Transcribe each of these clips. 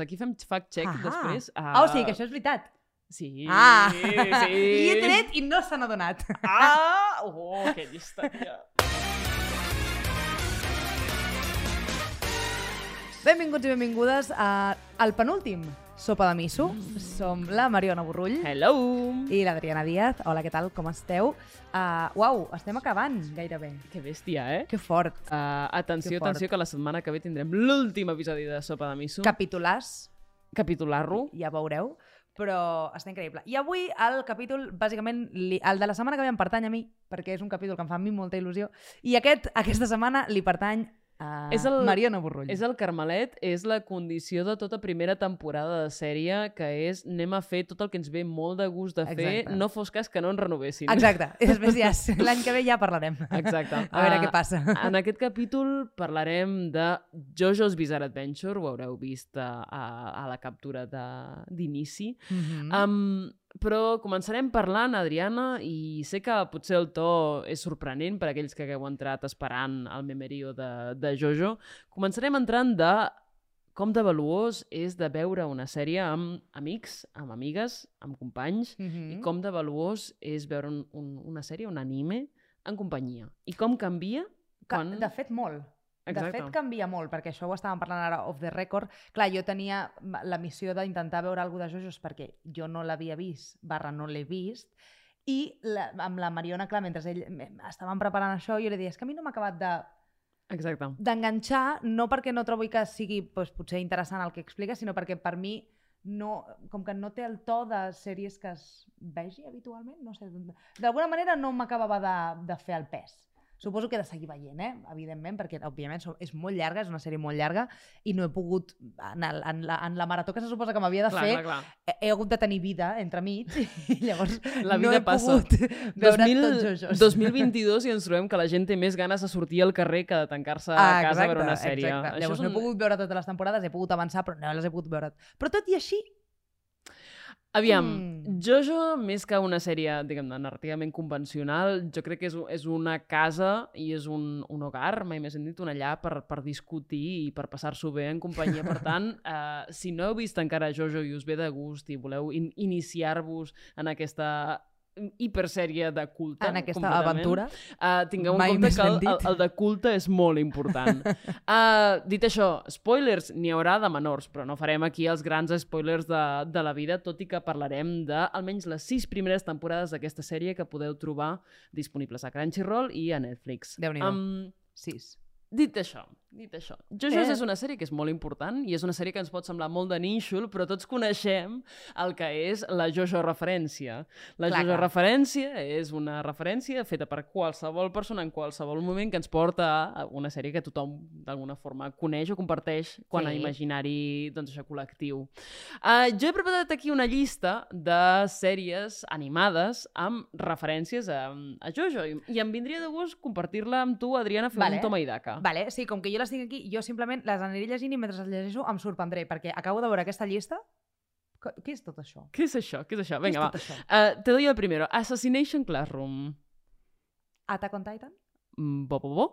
Aquí fem fact-check Ah. després. Ah, o sigui que això és veritat. Sí, Ah! sí. I he tret i no se n'ha donat. Ah! Oh, que llista, tia. Benvinguts i benvingudes a, al penúltim Sopa de Miso. Som la Mariona Borrull Hello! i l'Adriana Díaz. Hola, què tal? Com esteu? Uh, uau, estem acabant gairebé. Que bèstia, eh? Que fort. Uh, atenció, Que fort. atenció, que la setmana que ve tindrem l'últim episodi de Sopa de Miso. Capitulars, Capitular-lo. ja veureu, però està increïble. I avui el capítol, bàsicament, li, el de la setmana que ve em pertany a mi, perquè és un capítol que em fa a mi molta il·lusió, i aquest, aquesta setmana li pertany a És el- Mariona Borrull. És el Carmelet, és la condició de tota primera temporada de sèrie, que és anem a fer tot el que ens ve molt de gust de fer, Exacte. no fos cas que no ens renovessin. Exacte. I després ja, l'any que ve ja parlarem. Exacte. A veure Ah, què passa. En aquest capítol parlarem de Jojo's Bizarre Adventure, ho haureu vist a, a, a la captura de- d'inici. Mhm. Um, però començarem parlant, Adriana, i sé que potser el to és sorprenent per aquells que hagueu entrat esperant el memerio de, de Jojo. Començarem entrant de com de valuós és de veure una sèrie amb amics, amb amigues, amb companys, Mhm. i com de valuós és veure un, un, una sèrie, un anime, en companyia. I com canvia quan... De fet, molt. Exacte. De fet, canvia molt, perquè això ho estàvem parlant ara off the record. Clar, jo tenia la missió d'intentar veure alguna de Jojos perquè jo no l'havia vist, barra no l'he vist, i la, amb la Mariona, clar, mentre ell, estàvem preparant això, jo li deia, és que a mi no m'ha acabat de Exacte. d'enganxar, no perquè no trobo que sigui doncs, potser interessant el que explica, sinó perquè per mi no, com que no té el to de sèries que es vegi habitualment, no sé, d'alguna manera no m'acabava de, de fer el pes. Suposo que he de seguir veient, eh? evidentment, perquè òbviament és molt llarga, és una sèrie molt llarga, i no he pogut, en, el, en, la, en la marató que se suposa que m'havia de Clar, fer, clar, clar. he, he hagut de tenir vida entre mig, i llavors La no vida he passa. pogut veure 2000, tots Jojos. 2022 i ens trobem que la gent té més ganes de sortir al carrer que de tancar-se a casa a veure una sèrie. Ah, Exacte. Llavors és no he pogut veure totes les temporades, he pogut avançar, però no les he pogut veure. Però tot i així, Aviam, Mm. Jojo, més que una sèrie, diguem-ne, narrativament convencional, jo crec que és, és una casa i és un, un hogar, mai més hem dit, una llar per, per discutir i per passar-s'ho bé en companyia. Per tant, eh, si no heu vist encara Jojo i us ve de gust i voleu in iniciar-vos en aquesta hipersèrie de culte, en aquesta aventura, Uh, tingueu Mai en compte que el, el, el de culte és molt important. Uh, dit això, spoilers n'hi haurà de menors, però no farem aquí els grans spoilers de, de la vida, tot i que parlarem de almenys les sis primeres temporades d'aquesta sèrie que podeu trobar disponibles a Crunchyroll i a Netflix. Déu-n'hi-do. Um, sis. dit això, dit això, Jojo's Eh. és una sèrie que és molt important i és una sèrie que ens pot semblar molt de nínxol, però tots coneixem el que és la Jojo referència. La Clar, Jojo clar. referència és una referència feta per qualsevol persona en qualsevol moment que ens porta a una sèrie que tothom d'alguna forma coneix o comparteix quan Sí. a imaginari doncs, això col·lectiu. Uh, jo he preparat aquí una llista de sèries animades amb referències a, a Jojo i, i em vindria de gust compartir-la amb tu, Adriana, fer Vale. un toma i daca. Vale, sí, com que jo les tinc aquí, jo simplement les aniré llegint i mentre les llegeixo em sorprendré, perquè acabo de veure aquesta llista. Què és tot això? ¿Qué es això? Què és això? Què és Vinga, va. això? Uh, te doy el primero. Assassination Classroom. Attack on Titan? Mm, Bo, bo, bo.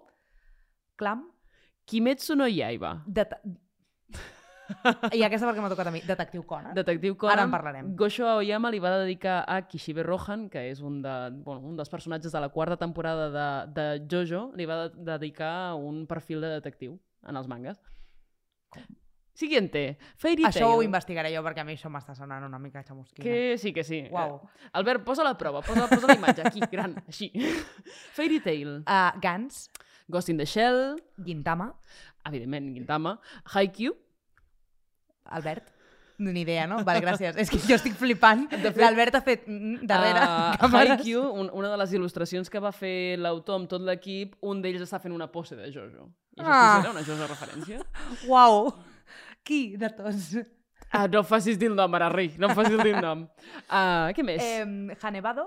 Clam? Kimetsu no Yaiba. Det I aquesta perquè m'ha tocat a mi. Detectiu Conan? Detectiu Conan. Ara en parlarem. Gosho Aoyama li va dedicar a Kishibe Rohan, que és un, de, bueno, un dels personatges de la quarta temporada de, de Jojo, li va de dedicar un perfil de detectiu en els mangas. Siguiente. Fairy Això Tail. ho investigaré jo perquè a mi això m'està sonant una mica xamusquina. Que sí, que sí. Uau. Eh, Albert, posa la prova, posa, posa la imatge, aquí, gran, així. Fairy Tail. Uh, Gans, Ghost in the Shell, Gintama, evidentment, Gintama. Haikyuu, Albert. Ni idea, no? Vale, gràcies. És que jo estic flipant. L'Albert ha fet darrere Uh, càmeres. Haikyuu, un, una de les il·lustracions que va fer l'autor amb tot l'equip, un d'ells està fent una pose de Jojo. I això Ah. una Jojo referència? Uau. Qui de tots? Ah, no em facis dir el nom, ara, Rei. No em facis dir el nom. Uh, què més? Eh... Hanebado,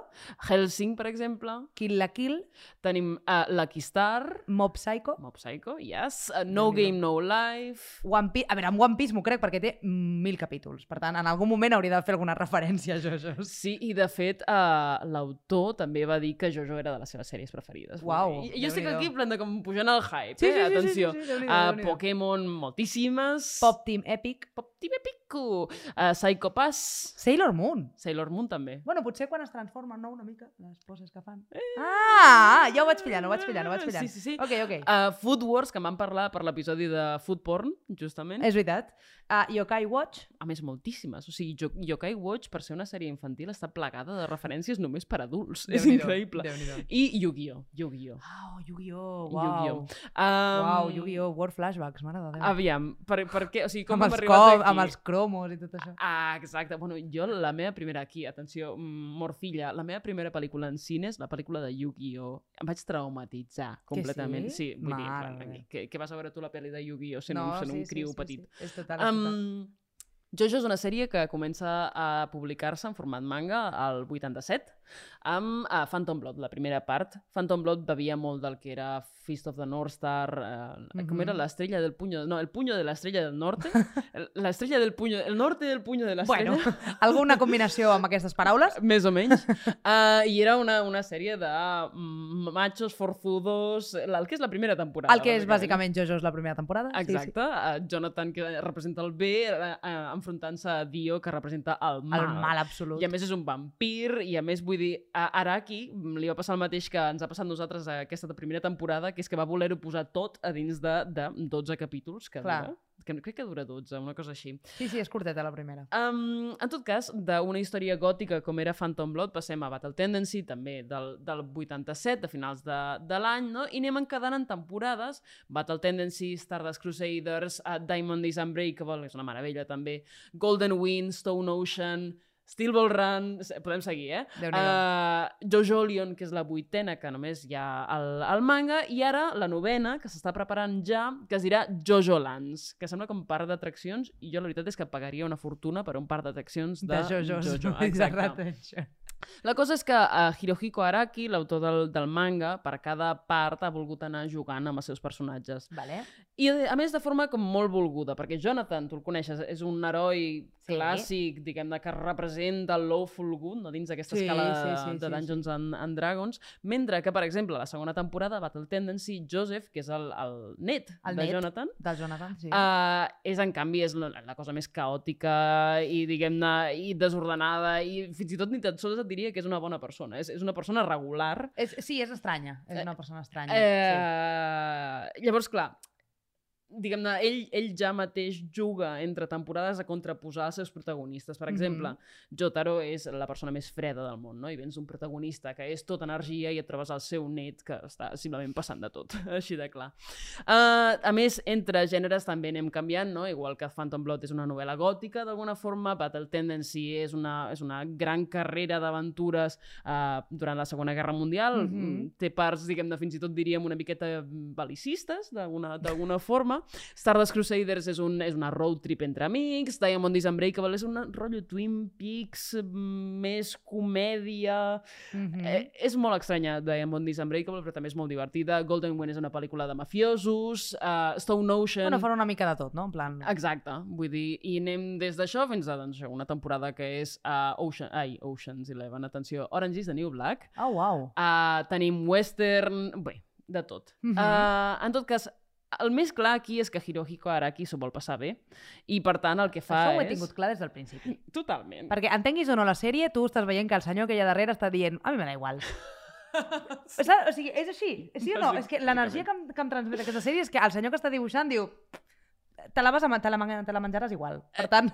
Helsing, per exemple. Kill la Kill, Tenim uh, Lucky Star, Mob Psycho, Mob Psycho, yes. Uh, no Déu-n'hi-do. Game, No Life. One Piece... A veure, amb One Piece m'ho crec perquè té mil capítols. Per tant, en algun moment hauria de fer alguna referència a Jojo. Sí, i de fet, uh, l'autor també va dir que Jojo era de les seves sèries preferides. Uau, I, jo estic aquí plan de com pujant el hype, Sí, eh? sí, sí, sí, Atenció. sí, sí, Déu-n'hi-do, Uh. Pokémon, moltíssimes. Pop Team Epic, Pop Time Pico, uh, Psycho Pass, Sailor Moon. Sailor Moon també. Bueno, potser quan es transformen, no, una mica, les poses que fan. Ah, ja ho vaig pillant, ho vaig pillant, ho vaig pillant. Eh, Sí, sí, sí. Ok, ok. Uh, Food Wars, que en vam parlar per l'episodi de Food Porn, justament. És veritat. Uh, Yokai Watch. A més, moltíssimes. O sigui, Jo- Yokai Watch, per ser una sèrie infantil, està plagada de referències només per adults. és Déu-n'hi-do, increïble. I Yu-Gi-Oh! Yu-Gi-Oh! Oh, Yu-Gi-Oh! Yu-Gi-Oh! Wow. Um, Wow, Yu-Gi-Oh! World Flashbacks, mare de Déu. Aviam, per, per què? O sigui, com amb, els aquí? amb els cromos i tot això. Ah, exacte. Bueno, jo, la meva primera aquí, atenció, mm, Morcilla, la meva primera pel·lícula en cines, la pel·lícula de Yu-Gi-Oh! Em vaig traumatitzar completament. sí? vull dir, en Mare plan, meva. que, que vas a veure tu la pel·li de Yu-Gi-Oh! sent, un, sent un criu petit. Sí. És total, és total. Um, Jojo és una sèrie que comença a publicar-se en format manga al 87 amb uh, Phantom Blood, la primera part. Phantom Blood bevia molt del que era Fist of the North Star, uh, com era Mhm. l'estrella del puño... No, el puño de l'estrella del norte. El- L'estrella del puño... El norte del puño de l'estrella. Bueno, alguna combinació amb aquestes paraules? Més o menys. Uh, I era una, una sèrie de machos forzudos, el que és la primera temporada. El que és bàsicament Jojo és la primera temporada. Exacte, uh, Jonathan que representa el bé uh, uh, enfrontant-se a Dio que representa el Sí, mal. sí. El mal absolut. I a més és un vampir i a més vull dir, a Araki li va passar el mateix que ens ha passat nosaltres aquesta primera temporada, que és que va voler-ho posar tot a dins de, de 12 capítols que Clar. dura. Que crec que dura 12, una cosa així. Sí, sí, és curteta la primera. Um, en tot cas, d'una història gòtica com era Phantom Blood, passem a Battle Tendency, també del, del 87, de finals de, de l'any, no? i anem encadant en temporades. Battle Tendency, Stardust Crusaders, uh, Diamond is Unbreakable, que és una meravella també, Golden Wind, Stone Ocean, Steel Ball Run, podem seguir, eh? Uh, Jojo Leon, que és la vuitena, que només hi ha el, el manga, i ara la novena, que s'està preparant ja, que es dirà Jojo Lands, que sembla com parc d'atraccions, i jo la veritat és que pagaria una fortuna per un parc d'atraccions de, de. Jojo. de Exacte. La cosa és que uh, Hirohiko Araki, l'autor del, del manga, per cada part ha volgut anar jugant amb els seus personatges. Vale. I a més de forma com molt volguda, perquè Jonathan, tu el coneixes, és un heroi Sí. clàssic, diguem-ne, que representa el lawful good, no? dins d'aquesta Sí, escala sí, de, sí, de sí, Dungeons and, and Dragons, mentre que, per exemple, la segona temporada, Battle Tendency, Joseph, que és el, el net El de net. Jonathan, Del Jonathan, sí. Uh, és, en canvi, és la, la cosa més caòtica i, diguem-ne, i desordenada i fins i tot ni tan sols et diria que és una bona persona. És, és una persona regular. És, sí, és estranya. És una persona estranya. Eh, Llavors, clar, diguem-ne, ell, ell ja mateix juga entre temporades a contraposar els seus protagonistes. Per exemple, Jotaro és la persona més freda del món, no? I vens un protagonista que és tota energia i et trobes el seu net que està simplement passant de tot, així de clar. Uh, a més, entre gèneres també anem canviant, no? Igual que Phantom Blood és una novel·la gòtica, d'alguna forma, Battle Tendency és una, és una gran carrera d'aventures uh, durant la Segona Guerra Mundial, Mhm. té parts, diguem-ne, fins i tot diríem una miqueta bal·licistes, d'alguna d'alguna forma. Stardust Crusaders és, un, és una road trip entre amics, Diamond is Unbreakable és un rotllo Twin Peaks, mm, més comèdia... Mhm. Eh, és molt estranya Diamond is Unbreakable, però també és molt divertida. Golden Wind és una pel·lícula de mafiosos, uh, Stone Ocean... Bueno, fan una mica de tot, no? En plan... Exacte, vull dir, i anem des d'això fins a doncs, una temporada que és uh, Ocean, ai, Ocean's Eleven, atenció, Orange is the New Black, Oh, uau. uh, tenim western, bé, de tot. Mhm. uh, en tot cas, el més clar aquí és que Hirohiko Araki s'ho vol passar bé i per tant el que fa Això ho he tingut clar des del principi. Totalment. Perquè entenguis o no la sèrie, tu estàs veient que el senyor que hi ha darrere està dient a mi me da igual. sí. O sigui, és així, sí o no? És que l'energia que, em- que em transmet aquesta sèrie és que el senyor que està dibuixant diu te la, vas a, ma- te la, man- te la menjaràs igual. Per tant,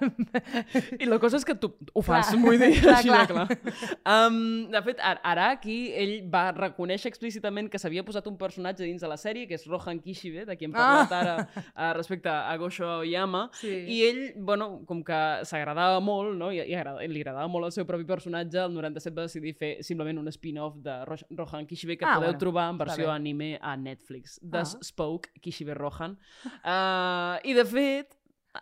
I la cosa és que tu ho fas, Clar. vull dir, Clar, així clar. de clar. Um, de fet, Ar- Araki, ell va reconèixer explícitament que s'havia posat un personatge dins de la sèrie, que és Rohan Kishibe, de qui hem parlat Ah. ara uh, respecte a Gosho Aoyama, Sí. i ell, bueno, com que s'agradava molt, no? I, i agrada, li agradava molt el seu propi personatge, el 97 va decidir fer simplement un spin-off de Ro Rohan Kishibe que Ah, podeu bueno, trobar en versió anime a Netflix. Ah. The Spoke, Kishibe Rohan. Uh, I, de fet,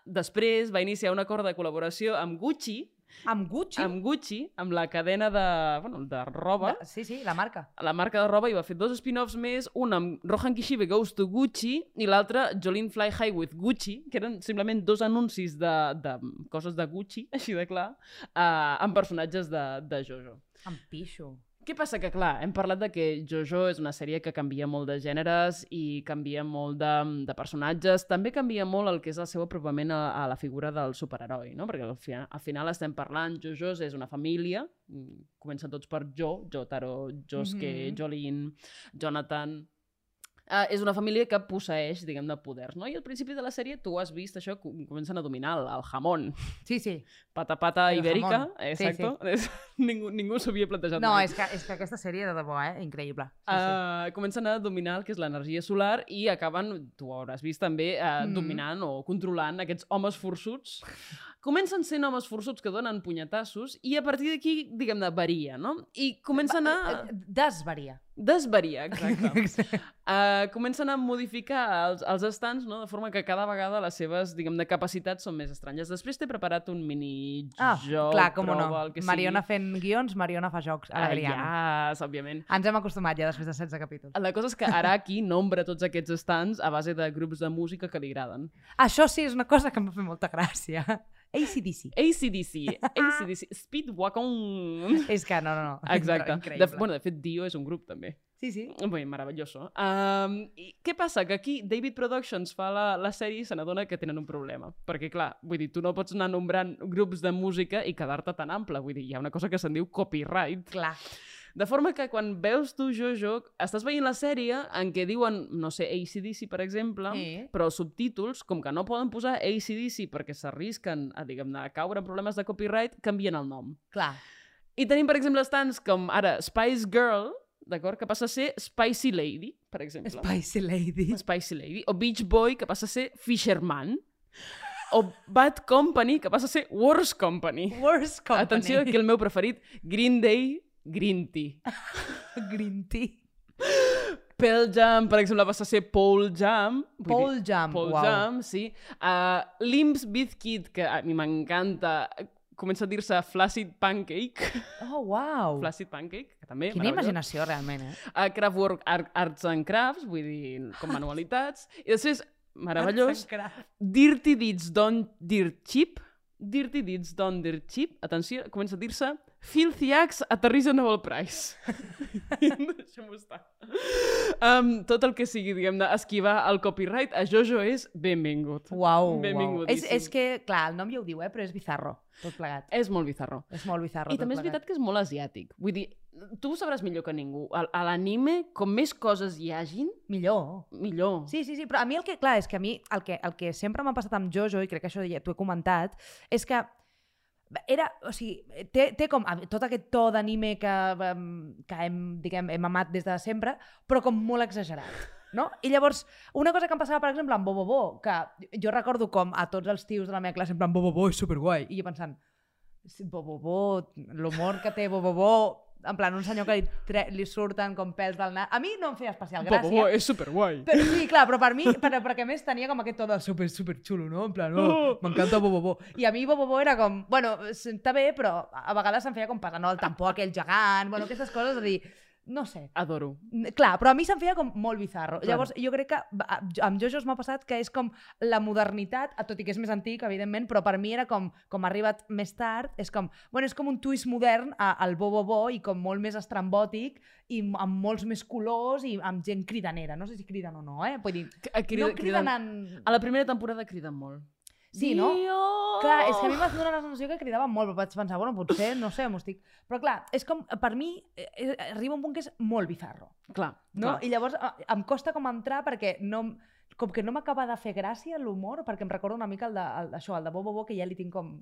després va iniciar un acord de col·laboració amb Gucci, amb Gucci... amb Gucci, amb la cadena de, bueno, de roba, de- Sí, sí, la marca. la marca de roba, i va fer dos spin-offs més, un amb Rohan Kishibe Goes to Gucci i l'altre Jolene Fly High with Gucci, que eren simplement dos anuncis de, de coses de Gucci, així de clar, uh, amb personatges de, de Jojo. Amb pixo. Què passa? Que, clar, hem parlat de que Jojo és una sèrie que canvia molt de gèneres i canvia molt de, de personatges. També canvia molt el que és el seu apropament a, a la figura del superheroi, no? Perquè al, fi, al final estem parlant, Jojo és una família, mm, comencen tots per Jo, Jotaro, Josuke, mm. -hmm. Jolene, Jonathan... Uh, és una família que posseix, diguem, de poders, no? I al principi de la sèrie tu has vist això, com- comencen a dominar el, el jamón, Sí, sí. pata pata El ibèrica, jamón. Sí, exacto. Sí, ningú ningú s'havia plantejat No, mai. és que, és que aquesta sèrie, de debò, eh? Increïble. Sí, sí. Uh, comencen a dominar el que és l'energia solar i acaben, tu ho hauràs vist també, uh, Mm. dominant o controlant aquests homes forçuts. Comencen sent homes forçuts que donen punyetassos i a partir d'aquí, diguem-ne, varia, no? I comencen a Eh, Desvaria. desvariar, exacte. Uh, comencen a modificar els, els estants, no? de forma que cada vegada les seves, diguem de capacitats són més estranyes. Després t'he preparat un mini Ah, joc, clar, com prova, no. el que Mariona sigui. fent guions, Mariona fa jocs. A la Ah, yes, òbviament. Ens hem acostumat ja després de 16 capítols. La cosa és que Araki nombra tots aquests estants a base de grups de música que li agraden. Això sí és una cosa que em va fer molta gràcia. ACDC. ACDC, ACDC, Speedwagon... És que no, no, no. Exacte. De, Increïble. bueno, de fet, Dio és un grup, també. Sí, sí. Bé, meravelloso. Um, i què passa? Que aquí David Productions fa la, la sèrie i se n'adona que tenen un problema. Perquè, clar, vull dir, tu no pots anar nombrant grups de música i quedar-te tan ample. Vull dir, hi ha una cosa que se'n diu copyright. Clar. De forma que quan veus tu Jojo, estàs veient la sèrie en què diuen, no sé, ACDC, per exemple, Sí. però subtítols, com que no poden posar ACDC perquè s'arrisquen a, diguem-ne, a caure en problemes de copyright, canvien el nom. Clar. I tenim, per exemple, estants com ara Spice Girl, d'acord, que passa a ser Spicy Lady, per exemple. Spicy Lady. Spicy Lady. O Beach Boy, que passa a ser Fisherman. O Bad Company, que passa a ser Worst Company. Worst Company. Atenció, que el meu preferit, Green Day, Green Tea. Green Tea. Pearl Jam, per exemple, passa a ser Paul Jam. Paul dir, Jam. Paul uau. Jam, sí. Uh, Limps Bizkit, que a mi m'encanta, comença a dir-se Flaccid Pancake. Oh, uau. Flaccid Pancake, que també, Quina imaginació, realment, eh? a Craftwork Ar Arts and Crafts, vull dir, com manualitats. I després, meravellós, Dirty Deeds Don't Dirt Cheap. Dirty Deeds Don't Dirt Cheap. Atenció, comença a dir-se Filthy Acts at a Reasonable Price. Deixem-ho estar. Um, tot el que sigui, diguem-ne, esquivar el copyright a Jojo és benvingut. Uau, uau. És, és que, clar, el nom ja ho diu, eh? Però és bizarro, tot plegat. És molt bizarro. És molt bizarro, I també és veritat que és molt asiàtic. Vull dir, tu ho sabràs millor que ningú. A, a l'anime, com més coses hi hagin, Millor. millor. Sí, sí, sí, però a mi el que, clar, és que a mi el que, el que sempre m'ha passat amb Jojo, i crec que això ja t'ho he comentat, és que era, o sigui, té, té com tot aquest to d'anime que, que hem, diguem, hem amat des de sempre, però com molt exagerat. No? I llavors, una cosa que em passava, per exemple, amb Bobobo, que jo recordo com a tots els tios de la meva classe, en plan, Bobobo és superguai, i jo pensant, "Sí, Bobobo, l'humor que té Bobobo, en plan, un senyor que li, tre li surten com pèls del nas... A mi no em feia especial gràcia. Bobo, és superguai. Però sí, clar, però per mi, però, perquè a més tenia com aquest to de super, super xulo, no? En plan, oh, m'encanta Bobobo. I a mi Bobobo era com, bueno, està bé, però a vegades se'm feia com pesar, no? El tampó aquell gegant, bueno, aquestes coses, és a dir, no sé. Adoro. Clar, però a mi se'm feia com molt bizarro. Clar. Llavors, jo crec que amb Jojos m'ha passat que és com la modernitat, a tot i que és més antic, evidentment, però per mi era com, com ha arribat més tard, és com, bueno, és com un twist modern a- al bo, bo, bo i com molt més estrambòtic i amb molts més colors i amb gent cridanera. No sé si criden o no, eh? Vull dir, A, crida, no criden en... A la primera temporada criden molt. Sí, no? Dio! Clar, és que a mi m'ha donat la sensació que cridaven molt, però vaig pensar, bueno, potser, no sé, m'ho estic... Però clar, és com, per mi, eh, eh, arriba un punt que és molt bizarro. Clar, No? clar. I llavors eh, em costa com entrar perquè no, com que no m'acaba de fer gràcia l'humor, perquè em recorda una mica el de, el, això, el de Bo Bo que ja li tinc com...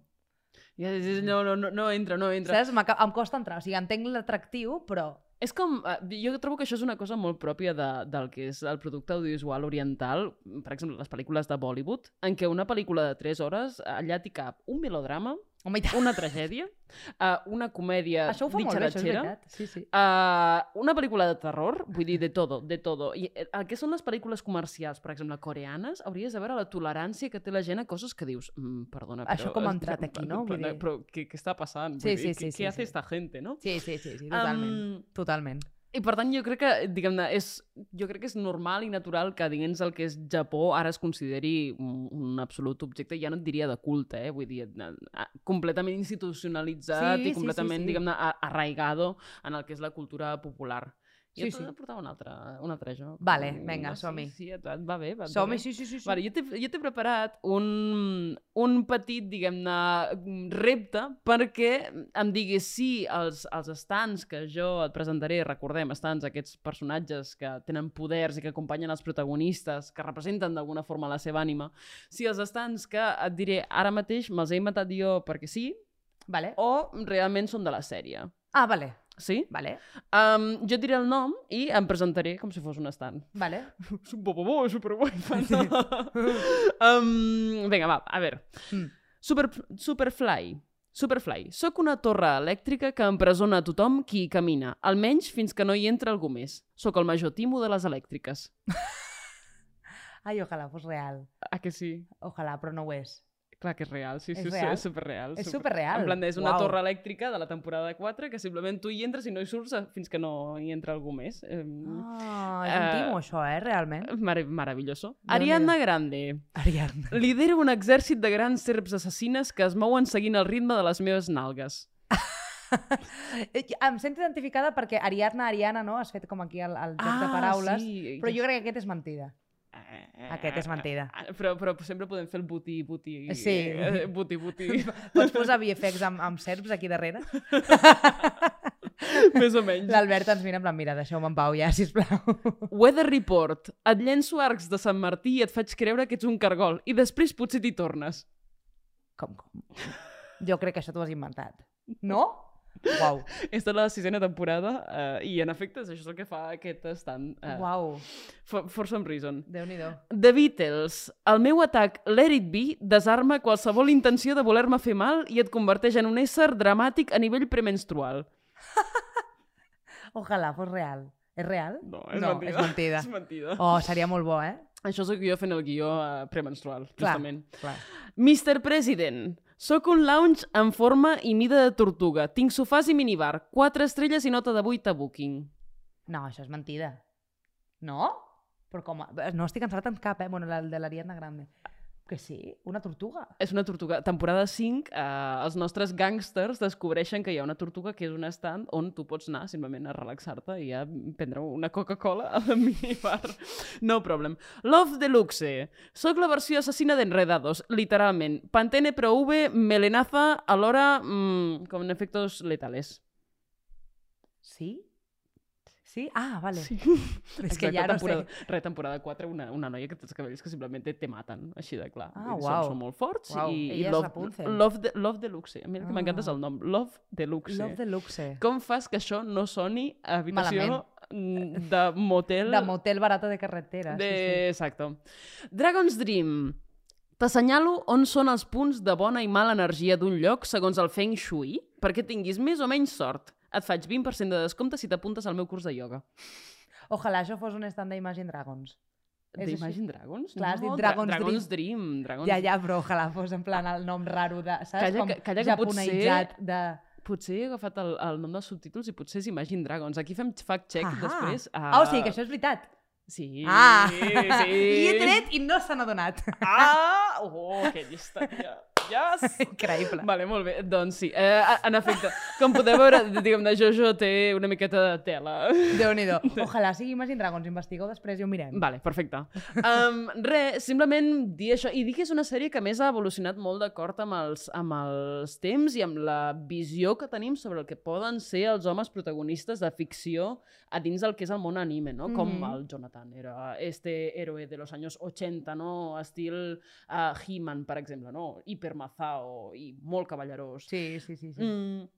Ja, no, no, no, no entra, no entra. Saps? Em costa entrar. O sigui, entenc l'atractiu, però... És com... eh, Jo trobo que això és una cosa molt pròpia de, del que és el producte audiovisual oriental, per exemple, les pel·lícules de Bollywood, en què una pel·lícula de 3 hores, allà t'hi cap un melodrama, Home, una tragèdia, uh, una comèdia Això ho fa molt bé, això és ditxaratxera, veritat. Sí, sí. Uh, una pel·lícula de terror, vull dir, de todo, de todo. I eh, el que són les pel·lícules comercials, per exemple, coreanes, hauries de veure la tolerància que té la gent a coses que dius, mm, perdona, però... Això com ha entrat aquí, no? Vull Però, dir- però què, què està passant? Sí, Vull sí, dir, sí, què, sí, què hace sí. esta gente, no? Sí, sí, sí, sí totalment. Um, Totalment. I per tant, jo crec que, diguem-ne, és, jo crec que és normal i natural que dins el que és Japó ara es consideri un, un absolut objecte, ja no et diria de culte, eh? vull dir, eh, eh, completament institucionalitzat Sí, i sí, completament, sí, sí. diguem-ne, a- arraigado en el que és la cultura popular. Jo Sí, t'he sí. de portar un altre, un altre joc. Vale, Mm, vinga, no? som-hi. Sí, sí, et, va bé? Va, Som-hi, sí, sí, sí. sí. Vale, jo t'he jo t'he preparat un, un petit, diguem-ne, repte perquè em diguis si els, els estants que jo et presentaré, recordem, estants, aquests personatges que tenen poders i que acompanyen els protagonistes, que representen d'alguna forma la seva ànima, si els estants que et diré ara mateix me'ls he inventat jo perquè sí, Vale. o realment són de la sèrie. Ah, vale. Sí? Vale. Um, jo diré el nom i em presentaré com si fos un estant. Vale. És un bo, bo, bo, superbo. um, vinga, va, a veure. Mm. Super, Superfly. Superfly. Soc una torre elèctrica que empresona a tothom qui hi camina, almenys fins que no hi entra algú més. Soc el major timo de les elèctriques. Ai, ojalà fos real. Ah, que sí? Ojalà, però no ho és. Clar que és real, sí, És sí, real? és superreal. És superreal. En plan, és una Uau. torre elèctrica de la temporada 4 que simplement tu hi entres i no hi surts eh, fins que no hi entra algú més. Ah, és un Eh, timo, això, eh, realment. Mar maravilloso. Ariadna Grande. Ariadna. Lidero un exèrcit de grans serps assassines que es mouen seguint el ritme de les meves nalgues. Eh, Em sento identificada perquè Ariadna, Ariana, no? Has fet com aquí el, el joc de paraules. Ah, sí. Però jo crec que aquest és mentida. Eh, Aquest és mentida. eh, Però, però sempre podem fer el buti, buti... Sí. eh, Buti, buti. Pots posar VFX amb, amb serps aquí darrere? Més o menys. L'Albert ens mira en plan, mira, deixeu-me en pau ja, sisplau. Weather Report. Et llenço arcs de Sant Martí i et faig creure que ets un cargol. I després potser t'hi tornes. Com, com? Jo crec que això t'ho has inventat. No? Uau, És de la sisena temporada eh, i en efecte això és el que fa aquest estant. Eh, uau. for, for some reason. Déu-n'hi-do. The Beatles. El meu atac Let It Be desarma qualsevol intenció de voler-me fer mal i et converteix en un ésser dramàtic a nivell premenstrual. Ojalà fos real. És real? No, és no, mentida. és mentida. És mentida. Oh, seria molt bo, eh? Això sóc jo fent el guió uh, premenstrual, Clar. justament. Clar. Mr. President. Soc un lounge en forma i mida de tortuga. Tinc sofàs i minibar. Quatre estrelles i nota de 8 a Booking. No, això és mentida. No? Però com? a- No estic encertat en cap, eh? Bueno, el de l'Ariadna Grande. Que sí? Una tortuga? És una tortuga. Temporada 5, eh, els nostres gàngsters descobreixen que hi ha una tortuga que és un estand on tu pots anar simplement a relaxar-te i a prendre una Coca-Cola a la minibar. No problem. Love Deluxe. Soc la versió assassina d'Enredados, literalment. Pantene Pro V, melenaza, alhora mm, con efectos letales. Sí? Sí? Ah, vale. Sí. És que ja no sé. temporada, Re, temporada 4, una, una noia que té els cabells que simplement te maten, així de clar. Ah, uau. Són, són molt forts. Uau, I, ella i love, Rapunzel. love, de, love Deluxe. A mi que m'encanta Ah. el nom. Love Deluxe. Love Deluxe. Com fas que això no soni a habitació Malament. de motel... De motel barata de carretera. de... Sí, sí. Exacto. Dragon's Dream. T'assenyalo on són els punts de bona i mala energia d'un lloc segons el Feng Shui perquè tinguis més o menys sort. Et faig 20% de descompte si t'apuntes al meu curs de ioga. Ojalà això fos un stand d'Imagine Dragons. D'Imagine Dragons? Clar, has dit no, Dragon's Dra Dragon's Dream. Dragon's... Ja, ja, però ojalà fos en plan el nom raro de... Saps? Calla Com calla que potser- de... Potser he agafat el, el nom dels subtítols i potser és Imagine Dragons. Aquí fem fact-check després. Ah, o sigui que això és veritat. Sí, Ah! sí. I he tret i no se n'ha donat. Ah! Oh, que llista, tia. Yes! Increïble. Vale, molt bé. Doncs sí, eh, en efecte, com podeu veure, diguem-ne, Jojo té una miqueta de tela. Déu-n'hi-do. Ojalà sigui Imagine Dragons. Investigueu després i ho mirem. Vale, perfecte. Um, re, simplement dir això. I dir que és una sèrie que més ha evolucionat molt d'acord amb, els, amb els temps i amb la visió que tenim sobre el que poden ser els homes protagonistes de ficció a dins del que és el món anime, no? Com Mhm. el Jonathan era este héroe de los años 80, no? Estil uh, He-Man, per exemple, no? Hipermazao i molt cavallerós. Sí, sí, sí. sí. Mm,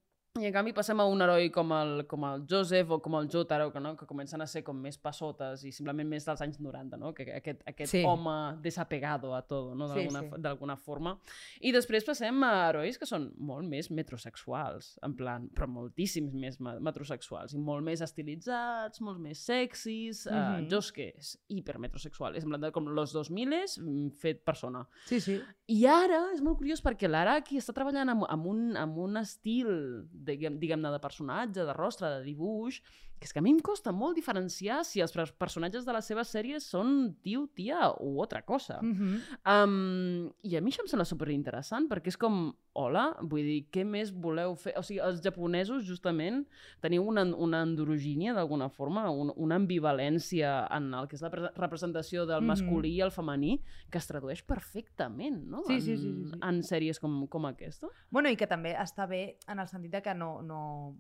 I en canvi passem a un heroi com el, com el Joseph o com el Jotaro, que, no? que comencen a ser com més passotes i simplement més dels anys 90, no? que aquest, aquest Sí. sí. home desapegado a tot, no? Sí, d'alguna sí. d'alguna forma. I després passem a herois que són molt més metrosexuals, en plan, però moltíssims més metrosexuals i molt més estilitzats, molt més sexis. Mm Mhm. uh, Josuke és hipermetrosexual, és en plan de com los 2000 mm, fet persona. Sí, sí. I ara és molt curiós perquè l'Araki està treballant amb, amb, un, amb un estil, diguem-ne, de personatge, de rostre, de dibuix, que és que a mi em costa molt diferenciar si els pers- personatges de les seves sèries són tio, tia o altra cosa. Mm -hmm. Um, I a mi això em sembla superinteressant, perquè és com, hola, vull dir, què més voleu fer? O sigui, els japonesos, justament, teniu una, una androgínia, d'alguna forma, un, una ambivalència en el que és la pre- representació del Mhm. masculí i el femení, que es tradueix perfectament, no? Sí, en, sí, sí, sí, sí. en sèries com, com aquesta. Bueno, i que també està bé en el sentit de que no, no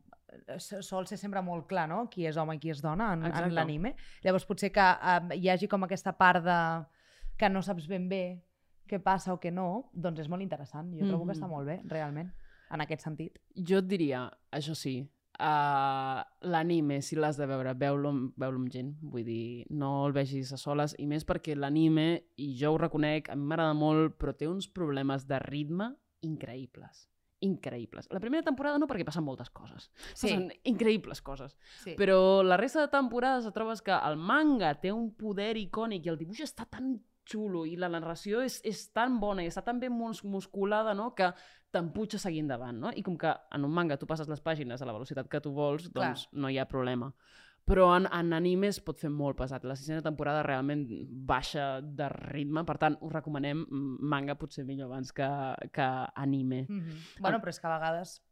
sol ser sempre molt clar, no? Qui és home i qui és dona en, Exacte. en l'anime. Llavors potser que eh, hi hagi com aquesta part de que no saps ben bé què passa o què no, doncs és molt interessant. Jo trobo que està molt bé, realment, en aquest sentit. Jo et diria, això sí, uh, l'anime, si l'has de veure, veu-lo amb, veu amb gent. Vull dir, no el vegis a soles, i més perquè l'anime, i jo ho reconec, a mi m'agrada molt, però té uns problemes de ritme increïbles. Increïbles. La primera temporada no, perquè passen moltes coses. Sí. Passen increïbles coses. Sí. Però la resta de temporades et trobes que el manga té un poder icònic i el dibuix està tan xulo i la narració és, és tan bona i està tan ben mus musculada no? que t'empuja a seguir endavant. No? I com que en un manga tu passes les pàgines a la velocitat que tu vols, Clar. doncs no hi ha problema. Però en, en anime es pot fer molt pesat. La sisena temporada realment baixa de ritme, per tant, us recomanem manga potser millor abans que, que anime. Mm -hmm. Bueno, però és que a vegades,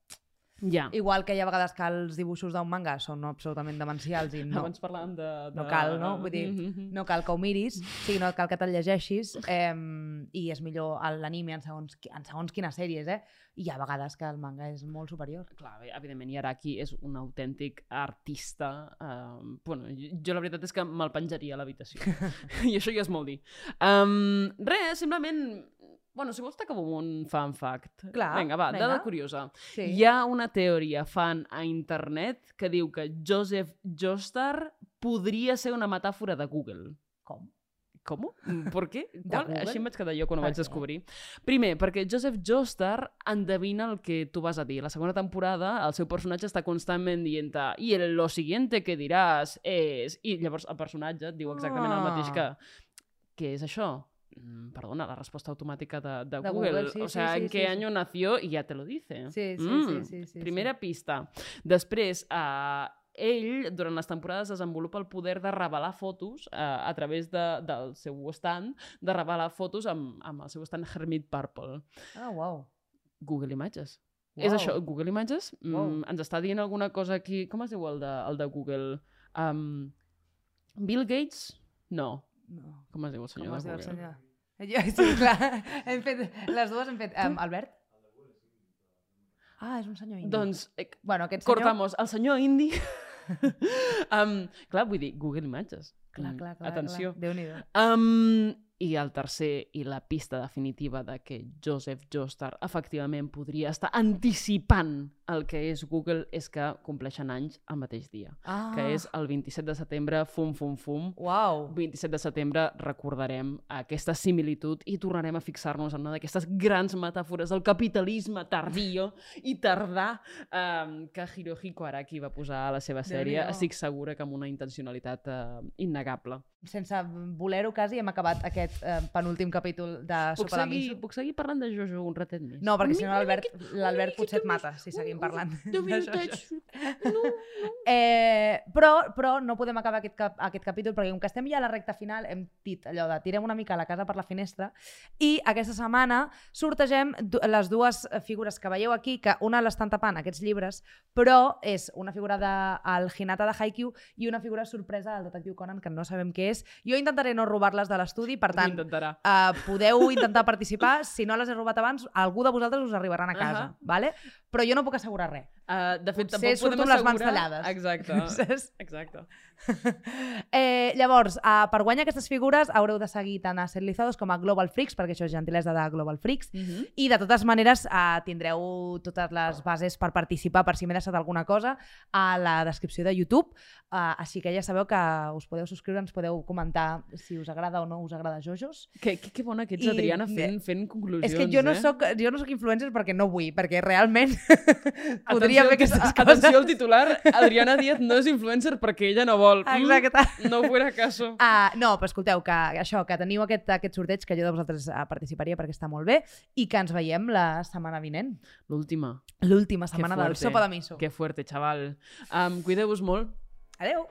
Ja. igual que hi ha vegades que els dibuixos d'un manga són absolutament demencials i no, Abans parlàvem de, de... no cal, no? Vull dir, Mhm. no cal que ho miris, sí, no cal que te'l llegeixis eh, i és millor l'anime en, segons, en segons quines sèries, eh? I hi ha vegades que el manga és molt superior. Clar, bé, evidentment, Yaraki és un autèntic artista. Uh, bueno, jo, jo la veritat és que me'l penjaria a l'habitació. I això ja és molt dir. Um, res, simplement... Bueno, si vols t'acabo amb un fan fact. Clar, Vinga, va, vinga. dada curiosa. Sí. Hi ha una teoria fan a internet que diu que Joseph Joestar podria ser una metàfora de Google. Com? Com? Per què? Google? Així em vaig quedar jo quan ho Per vaig descobrir. Primer, perquè Joseph Joestar endevina el que tu vas a dir. La segona temporada, el seu personatge està constantment dient i el, lo siguiente que diràs és... I llavors el personatge et diu exactament el mateix que... Ah. Què és això? Mm, Perdona, la resposta automàtica de, de, De Google. Google, sí, o sí, sea, sí, en sí, qué sí. año nació y ya te lo dice. Sí, sí, Mm, sí, sí, sí, Primera sí. pista. Després, uh, ell, durant les temporades, desenvolupa el poder de revelar fotos uh, a través de, del seu stand, de revelar fotos amb, amb el seu stand Hermit Purple. Ah, uau. Google Images. Uau. És això, Google Images? Uau. Mm, ens està dient alguna cosa aquí... Com es diu el de, el de Google? Um, Bill Gates? No. No. Com es diu el senyor Com de Google? senyor? Jo, sí, clar. Hem fet, les dues hem fet... Um, Albert? Ah, és un senyor indi. Doncs, eh, bueno, aquest senyor... cortamos. El senyor indi... um, clar, vull dir, Google Images. Clar, Mm, clar, clar. Atenció. Clar. Déu-n'hi-do. Um, I el tercer i la pista definitiva de que Joseph Joestar efectivament podria estar anticipant el que és Google és que compleixen anys el mateix dia, Ah. que és el 27 de setembre, fum, fum, fum. Uau. 27 de setembre recordarem aquesta similitud i tornarem a fixar-nos en una d'aquestes grans metàfores del capitalisme tardío i tardà um, que Hirohiko Araki va posar a la seva sèrie. Estic segura que amb una intencionalitat uh, innegable. Sense voler-ho quasi hem acabat aquest eh, penúltim capítol de Puc Sopa de seguir, puc seguir parlant de Jojo un ratet més? No, perquè si no l'Albert potser et mata si seguim parlant. De d'això. vintage. No, Eh, però, però no podem acabar aquest, cap, aquest capítol perquè com que estem ja a la recta final hem dit allò de tirem una mica la casa per la finestra i aquesta setmana sortegem les dues figures que veieu aquí, que una l'estan tapant aquests llibres, però és una figura del Hinata de Haikyuu i una figura sorpresa del detectiu Conan que no sabem què és. Jo intentaré no robar-les de l'estudi, per tant. Uh, podeu intentar participar. Si no les he robat abans, algú de vosaltres us arribaran a casa. Ahà. vale? Però jo no puc assegurar res. Uh, de fet, Potser tampoc surto podem amb les mans assegurar... tallades. Exacte. Saps? Exacte. Eh, llavors, uh, per guanyar aquestes figures haureu de seguir tant a Setlizados com a Global Freaks, perquè això és gentilesa de Global Freaks, Mm -hmm. i de totes maneres uh, tindreu totes les bases per participar, per si m'he deixat alguna cosa, a la descripció de YouTube. Uh, així que ja sabeu que us podeu subscriure, ens podeu comentar si us agrada o no us agrada Jojos. Que, que, que bona que ets, I- Adriana, fent, fent conclusions, És que jo no, eh? soc, jo no soc influencer perquè no vull, perquè realment podria Atenció, fer aquestes coses. Atenció al titular, Adriana Díaz no és influencer perquè ella no vol. Mm, Exacte. No fuera caso. Uh, no, però escolteu, que això, que teniu aquest, aquest sorteig, que jo de vosaltres uh, participaria perquè està molt bé, i que ens veiem la setmana vinent. L'última. L'última setmana del. Sopa de Miso. Que fuerte, chaval. Um, Cuideu-vos molt. Adeu!